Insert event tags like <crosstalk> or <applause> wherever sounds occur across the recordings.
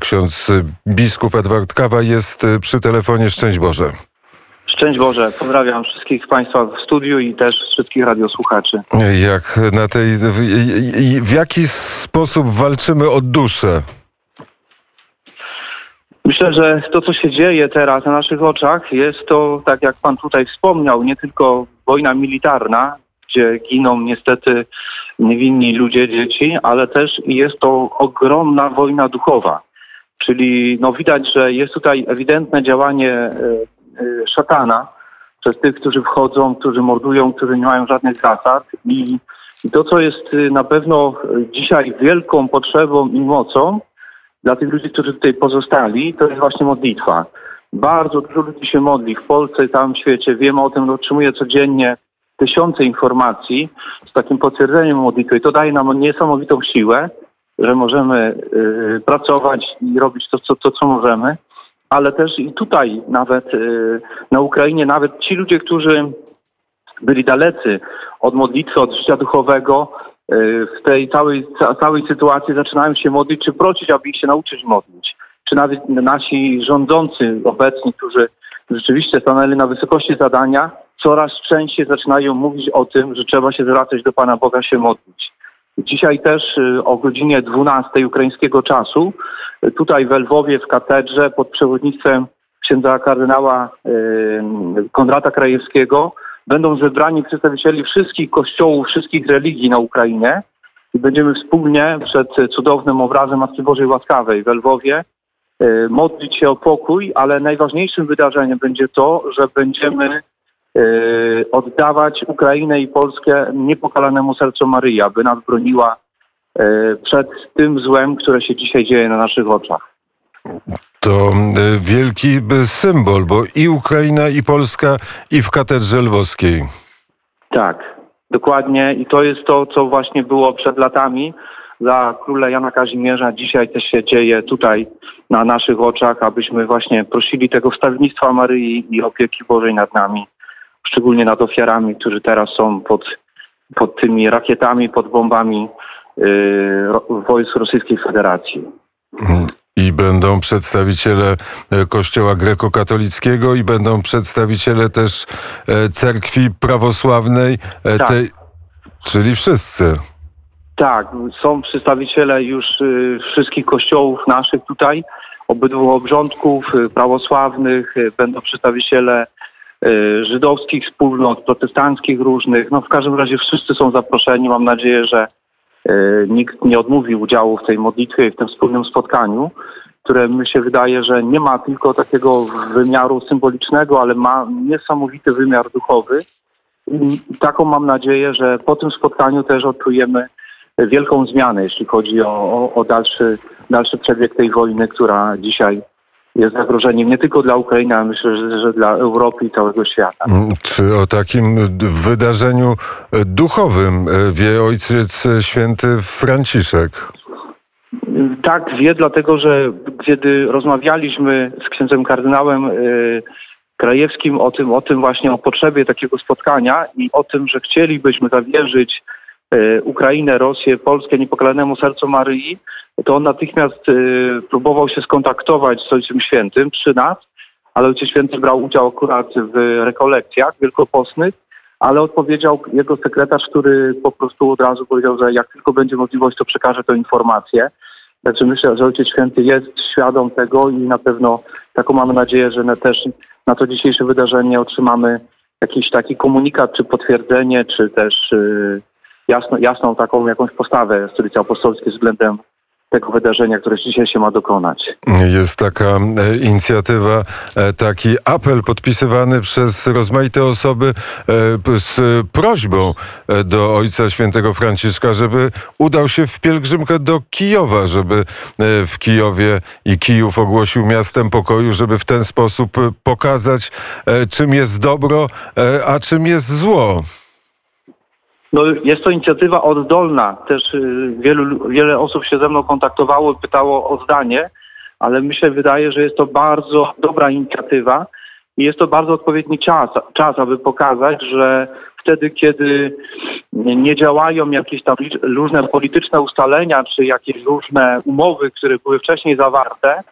Ksiądz biskup Edward Kawa jest przy telefonie. Szczęść Boże. Szczęść Boże, pozdrawiam wszystkich Państwa w studiu i też wszystkich radiosłuchaczy. Jak na tej, w, w jaki sposób walczymy o duszę? Myślę, że to, co się dzieje teraz na naszych oczach, jest to, tak jak Pan tutaj wspomniał, nie tylko wojna militarna, gdzie giną niestety niewinni ludzie, dzieci, ale też jest to ogromna wojna duchowa. Czyli no, widać, że jest tutaj ewidentne działanie e, e, szatana przez tych, którzy wchodzą, którzy mordują, którzy nie mają żadnych zasad. I, to, co jest y, na pewno dzisiaj wielką potrzebą i mocą dla tych ludzi, którzy tutaj pozostali, to jest właśnie modlitwa. Bardzo dużo ludzi się modli w Polsce i całym świecie. Wiemy o tym, że otrzymuję codziennie tysiące informacji z takim potwierdzeniem modlitwy. To daje nam niesamowitą siłę, że możemy y, pracować i robić to, co, to, co możemy. Ale też i tutaj nawet y, na Ukrainie, nawet ci ludzie, którzy byli dalecy od modlitwy, od życia duchowego, y, w tej całej, całej sytuacji zaczynają się modlić, czy prosić, aby ich się nauczyć modlić. Czy nawet nasi rządzący obecni, którzy rzeczywiście stanęli na wysokości zadania, coraz częściej zaczynają mówić o tym, że trzeba się zwracać do Pana Boga, się modlić. Dzisiaj też y, o godzinie 12 ukraińskiego czasu, y, tutaj w Lwowie w katedrze pod przewodnictwem księdza kardynała Konrada Krajewskiego będą zebrani przedstawicieli wszystkich kościołów, wszystkich religii na Ukrainie i będziemy wspólnie przed cudownym obrazem Matki Bożej Łaskawej w Lwowie y, modlić się o pokój, ale najważniejszym wydarzeniem będzie to, że będziemy y, oddawać Ukrainę i Polskę niepokalanemu sercu Maryi, aby nas broniła y, przed tym złem, które się dzisiaj dzieje na naszych oczach. To wielki symbol, bo i Ukraina, i Polska, i w katedrze lwowskiej. Tak, dokładnie. I to jest to, co właśnie było przed latami za króla Jana Kazimierza. Dzisiaj też się dzieje tutaj na naszych oczach, abyśmy właśnie prosili tego wstawiennictwa Maryi i opieki Bożej nad nami, szczególnie nad ofiarami, którzy teraz są pod, pod tymi rakietami, pod bombami yy, wojsk Rosyjskiej Federacji. Mhm. I będą przedstawiciele e, Kościoła grekokatolickiego i będą przedstawiciele też e, cerkwi prawosławnej, e, tak. tej, czyli wszyscy. Tak, są przedstawiciele już y, wszystkich kościołów naszych tutaj, obydwu obrządków y, prawosławnych, y, będą przedstawiciele żydowskich wspólnot, protestanckich różnych. No w każdym razie wszyscy są zaproszeni. Mam nadzieję, że nikt nie odmówi udziału w tej modlitwie i w tym wspólnym spotkaniu, które mi się wydaje, że nie ma tylko takiego wymiaru symbolicznego, ale ma niesamowity wymiar duchowy. I taką mam nadzieję, że po tym spotkaniu też odczujemy wielką zmianę, jeśli chodzi o, o, o dalszy, dalszy przebieg tej wojny, która dzisiaj jest zagrożeniem nie tylko dla Ukrainy, ale myślę, że, że, dla Europy i całego świata. Mm, czy o takim wydarzeniu duchowym wie Ojciec Święty Franciszek? Tak, wie, dlatego że kiedy rozmawialiśmy z księdzem kardynałem y, Krajewskim o tym, o tym właśnie, o potrzebie takiego spotkania i o tym, że chcielibyśmy zawierzyć E, Ukrainę, Rosję, Polskę niepokalanemu sercu Maryi, to on natychmiast e, próbował się skontaktować z Ojcem Świętym przy nas, ale Ojciec Święty brał udział akurat w rekolekcjach wielkopostnych, ale odpowiedział jego sekretarz, który po prostu od razu powiedział, że jak tylko będzie możliwość, to przekaże tę informację. Także myślę, że Ojciec Święty jest świadom tego i na pewno taką mamy nadzieję, że też na to dzisiejsze wydarzenie otrzymamy jakiś taki komunikat, czy potwierdzenie, czy też yy, jasno, jasną taką jakąś postawę Stolicy Apostolskiej względem tego wydarzenia, które dzisiaj się ma dokonać. Jest taka e, inicjatywa, e, taki apel podpisywany przez rozmaite osoby e, z prośbą do Ojca Świętego Franciszka, żeby udał się w pielgrzymkę do Kijowa, żeby w Kijowie i Kijów ogłosił miastem pokoju, żeby w ten sposób pokazać, czym jest dobro, a czym jest zło. No, jest to inicjatywa oddolna. Też y, wielu, wiele osób się ze mną kontaktowało, pytało o zdanie, ale myślę, wydaje, że jest to bardzo dobra inicjatywa i jest to bardzo odpowiedni czas, czas aby pokazać, że wtedy, kiedy nie działają jakieś tam różne polityczne ustalenia, czy jakieś różne umowy, które były wcześniej zawarte,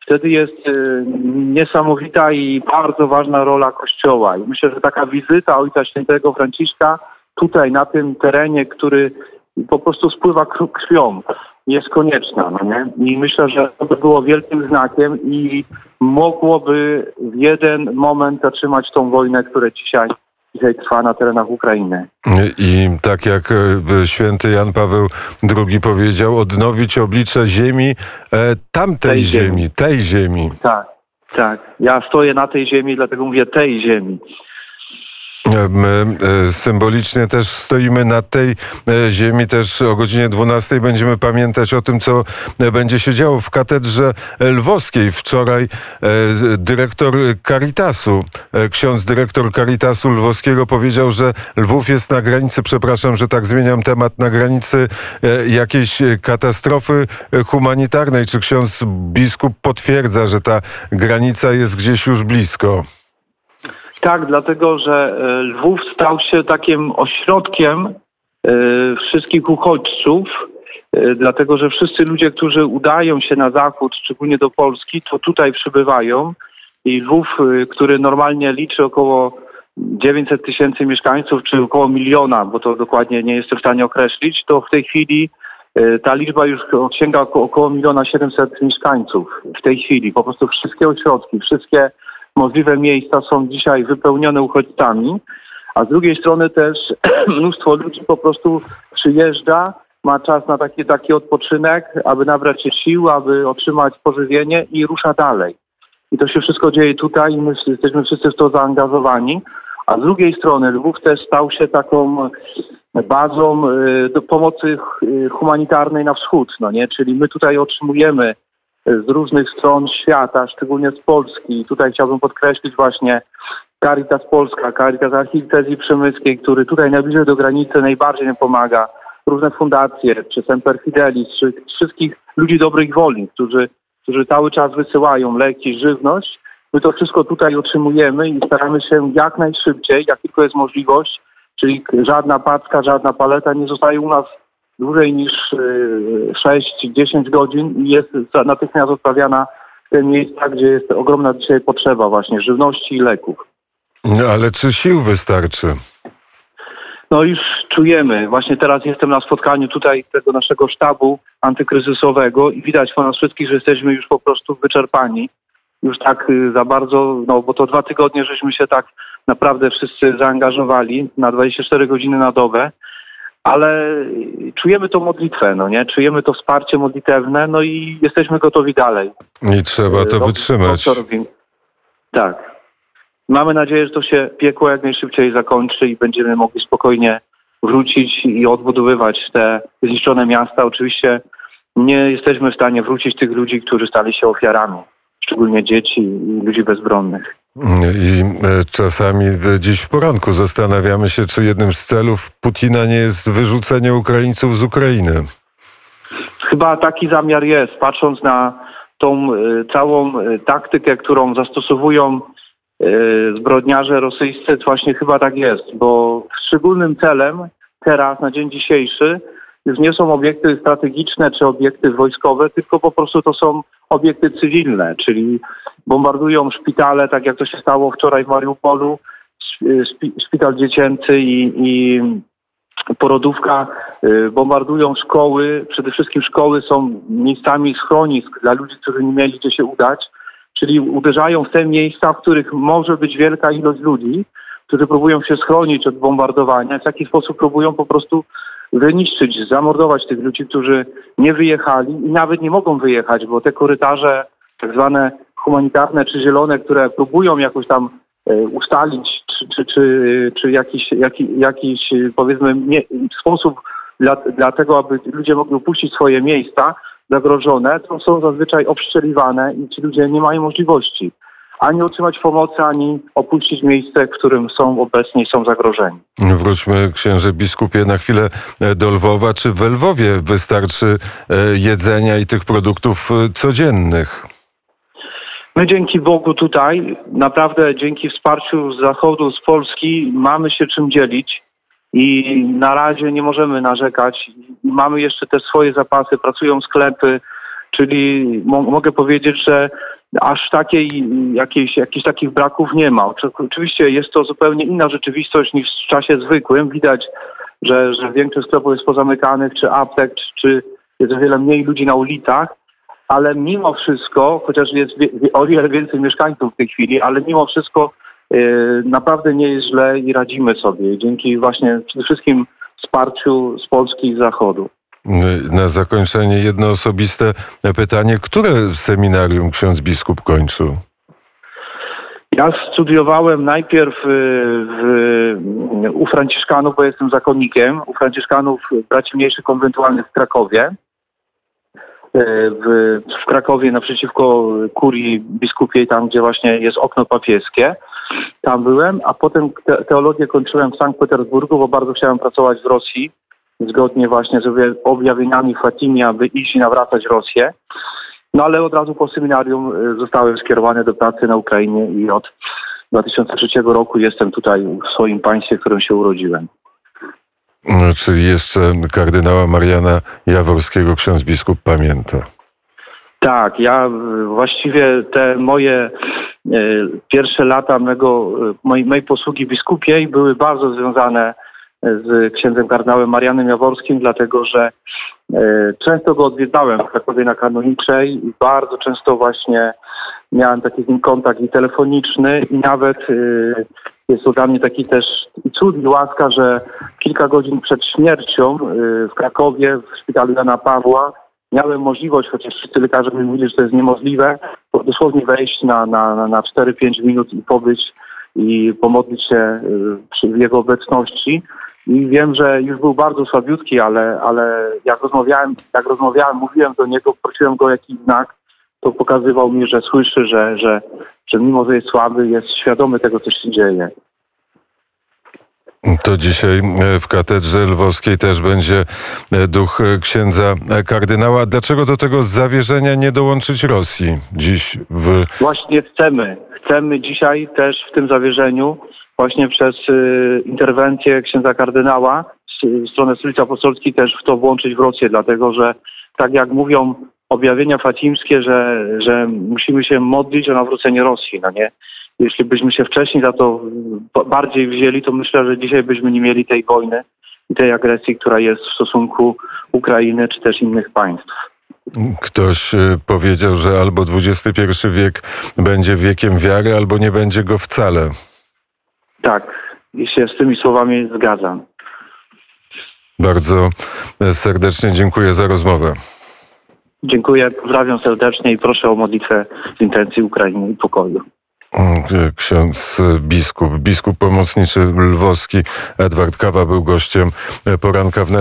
wtedy jest y, niesamowita i bardzo ważna rola Kościoła. I myślę, że taka wizyta Ojca Świętego Franciszka tutaj, na tym terenie, który po prostu spływa krw- krwią, jest konieczna. No nie? I myślę, że to by było wielkim znakiem i mogłoby w jeden moment zatrzymać tą wojnę, która dzisiaj, dzisiaj trwa na terenach Ukrainy. I tak jak e, święty Jan Paweł II powiedział, odnowić oblicze ziemi, e, tamtej Tej ziemi, ziemi. tej ziemi. Tak, tak. Ja stoję na tej ziemi, dlatego mówię tej ziemi. E, My e, symbolicznie też stoimy na tej e, ziemi, też o godzinie 12 będziemy pamiętać o tym, co będzie się działo w katedrze lwowskiej. Wczoraj dyrektor Caritasu, ksiądz dyrektor Caritasu lwowskiego powiedział, że Lwów jest na granicy, przepraszam, że tak zmieniam temat, na granicy jakiejś katastrofy humanitarnej. Czy ksiądz biskup potwierdza, że ta granica jest gdzieś już blisko? Tak, dlatego że e, Lwów stał się takim ośrodkiem e, wszystkich uchodźców, e, dlatego że wszyscy ludzie, którzy udają się na zachód, szczególnie do Polski, to tutaj przybywają. I Lwów, który normalnie liczy około 900 tysięcy mieszkańców, czy około miliona, bo to dokładnie nie jestem w stanie określić, to w tej chwili ta liczba już sięga około miliona 700 mieszkańców w tej chwili. Po prostu wszystkie ośrodki, wszystkie możliwe miejsca są dzisiaj wypełnione uchodźcami, a z drugiej strony też <clears throat> mnóstwo ludzi po prostu przyjeżdża, ma czas na taki, taki odpoczynek, aby nabrać się sił, aby otrzymać pożywienie i rusza dalej. I to się wszystko dzieje tutaj i my jesteśmy wszyscy w to zaangażowani. A z drugiej strony Lwów też stał się taką bazą y, do pomocy y, humanitarnej na wschód, no nie? Czyli my tutaj otrzymujemy z różnych stron świata, szczególnie z Polski. I tutaj chciałbym podkreślić właśnie Caritas Polska, Caritas Archidiecezji Przemyskiej, który tutaj najbliżej do granicy najbardziej nam pomaga. Różne fundacje, czy Semper Fidelis, czy wszystkich ludzi dobrej woli, którzy, którzy cały czas wysyłają leki, żywność. My to wszystko tutaj otrzymujemy i staramy się jak najszybciej, jak tylko jest możliwość, czyli żadna paczka, żadna paleta nie zostaje u nas dłużej niż y, 6-10 godzin i jest natychmiast odprawiana w te miejsca, gdzie jest ogromna dzisiaj potrzeba właśnie żywności i leków. No, Ale czy sił wystarczy? No już czujemy, właśnie teraz jestem na spotkaniu tutaj tego naszego sztabu antykryzysowego i widać po nas wszystkich, że jesteśmy już po prostu wyczerpani. Już tak y, za bardzo, no bo to dwa tygodnie żeśmy się tak naprawdę wszyscy zaangażowali na 24 godziny na dobę, ale czujemy tą modlitwę, no nie? Czujemy to wsparcie modlitewne, no i jesteśmy gotowi dalej. I trzeba to wytrzymać. to. Tak. Mamy nadzieję, że to się piekło jak najszybciej zakończy i będziemy mogli spokojnie wrócić i odbudowywać te zniszczone miasta. Oczywiście nie jesteśmy w stanie wrócić tych ludzi, którzy stali się ofiarami, szczególnie dzieci i ludzi bezbronnych. I e, czasami e, dziś w poranku zastanawiamy się, czy jednym z celów Putina nie jest wyrzucenie Ukraińców z Ukrainy. Chyba taki zamiar jest, patrząc na tą y, całą taktykę, którą zastosowują zbrodniarze rosyjscy, właśnie chyba tak jest, bo szczególnym celem teraz, na dzień dzisiejszy, już nie są obiekty strategiczne czy obiekty wojskowe, tylko po prostu to są obiekty cywilne, czyli bombardują szpitale, tak jak to się stało wczoraj w Mariupolu, szpi- szpi- szpital dziecięcy i, i porodówka, y, bombardują szkoły. Przede wszystkim szkoły są miejscami schronisk dla ludzi, którzy nie mieli gdzie się udać, czyli uderzają w te miejsca, w których może być wielka ilość ludzi, którzy próbują się schronić od bombardowania. W taki sposób próbują po prostu wyniszczyć, zamordować tych ludzi, którzy nie wyjechali i nawet nie mogą wyjechać, bo te korytarze tak zwane humanitarne czy zielone, które próbują jakoś tam e, ustalić, czy, czy, czy, czy jakiś, jaki, jakiś powiedzmy nie, sposób dla, dla tego, aby ludzie mogli opuścić swoje miejsca zagrożone, to są zazwyczaj obstrzeliwane i ci ludzie nie mają możliwości ani otrzymać pomocy, ani opuścić miejsce, w którym są obecni i są zagrożeni. Wróćmy, księże biskupie, na chwilę e, do Lwowa. Czy w Lwowie wystarczy e, jedzenia i tych produktów e, codziennych? My dzięki Bogu tutaj, naprawdę dzięki wsparciu z zachodu, z Polski, mamy się czym dzielić i na razie nie możemy narzekać. Mamy jeszcze te swoje zapasy, pracują sklepy, czyli mo- mogę powiedzieć, że aż takiej, jakiejś, jakichś takich braków nie ma. Oczy- Oczywiście jest to zupełnie inna rzeczywistość niż w czasie zwykłym. Widać, że, że większość sklepów jest pozamykanych, czy aptek, czy, jest o wiele mniej ludzi na ulicach ale mimo wszystko, chociaż jest o wiele więcej mieszkańców w tej chwili, ale mimo wszystko e, naprawdę nie jest źle i radzimy sobie dzięki właśnie przede wszystkim wsparciu z Polski i z Zachodu. Na zakończenie jedno osobiste pytanie. Które seminarium ksiądz biskup kończył? Ja studiowałem najpierw y, w, u Franciszkanów, bo jestem zakonnikiem, u Franciszkanów Braci Mniejszych Konwentualnych w Krakowie. Y, W, w Krakowie naprzeciwko kurii biskupiej, tam gdzie właśnie jest okno papieskie. Tam byłem, a potem te, teologię kończyłem w Sankt Petersburgu, bo bardzo chciałem pracować w Rosji, zgodnie właśnie z obja- objawieniami Fatimi, aby iść i nawracać Rosję. No ale od razu po seminarium y, zostałem skierowany do pracy na Ukrainie i od 2003 roku jestem tutaj w swoim państwie, w którym się urodziłem. No, Czyli jeszcze kardynała Mariana Jaworskiego ksiądz biskup pamięta. Tak, ja y, właściwie te moje y, pierwsze lata mego, mojej, mojej posługi biskupiej były bardzo związane z księdzem kardynałem Marianem Jaworskim, dlatego że y, często go odwiedzałem w Krakowie na Kanoniczej i bardzo często właśnie miałem taki z nim kontakt i telefoniczny i nawet y, jest to dla mnie taki też cud i łaska, że kilka godzin przed śmiercią y, w Krakowie w szpitalu Jana Pawła miałem możliwość, chociaż wszyscy lekarze mi mówili, że to jest niemożliwe, dosłownie wejść na, na, na- na 4-5 minut i pobyć i pomodlić się w jego obecności. I wiem, że już był bardzo słabiutki, ale, ale jak rozmawiałem, jak rozmawiałem, mówiłem do niego, prosiłem go o jakiś znak, to pokazywał mi, że słyszy, że, że, że mimo, że jest słaby, jest świadomy tego, co się dzieje. To dzisiaj e, w katedrze lwowskiej też będzie e, duch e, księdza kardynała. Dlaczego do tego zawierzenia nie dołączyć Rosji dziś w Właśnie chcemy. Chcemy dzisiaj też w tym zawierzeniu, właśnie przez y, interwencję księdza kardynała, z strony Stolicy Apostolskiej też w to włączyć w Rosję, dlatego że tak jak mówią objawienia fatimskie, że, że musimy się modlić o nawrócenie Rosji, no nie? Jeśli byśmy się wcześniej za to bardziej wzięli, to myślę, że dzisiaj byśmy nie mieli tej wojny i tej agresji, która jest w stosunku Ukrainy czy też innych państw. Ktoś e, powiedział, że albo XXI wiek będzie wiekiem wiary, albo nie będzie go wcale. Tak, i się z tymi słowami zgadzam. Bardzo serdecznie dziękuję za rozmowę. Dziękuję, pozdrawiam serdecznie i proszę o modlitwę z intencji Ukrainy i pokoju. Ksiądz biskup, biskup pomocniczy lwowski Edward Kawa był gościem poranka w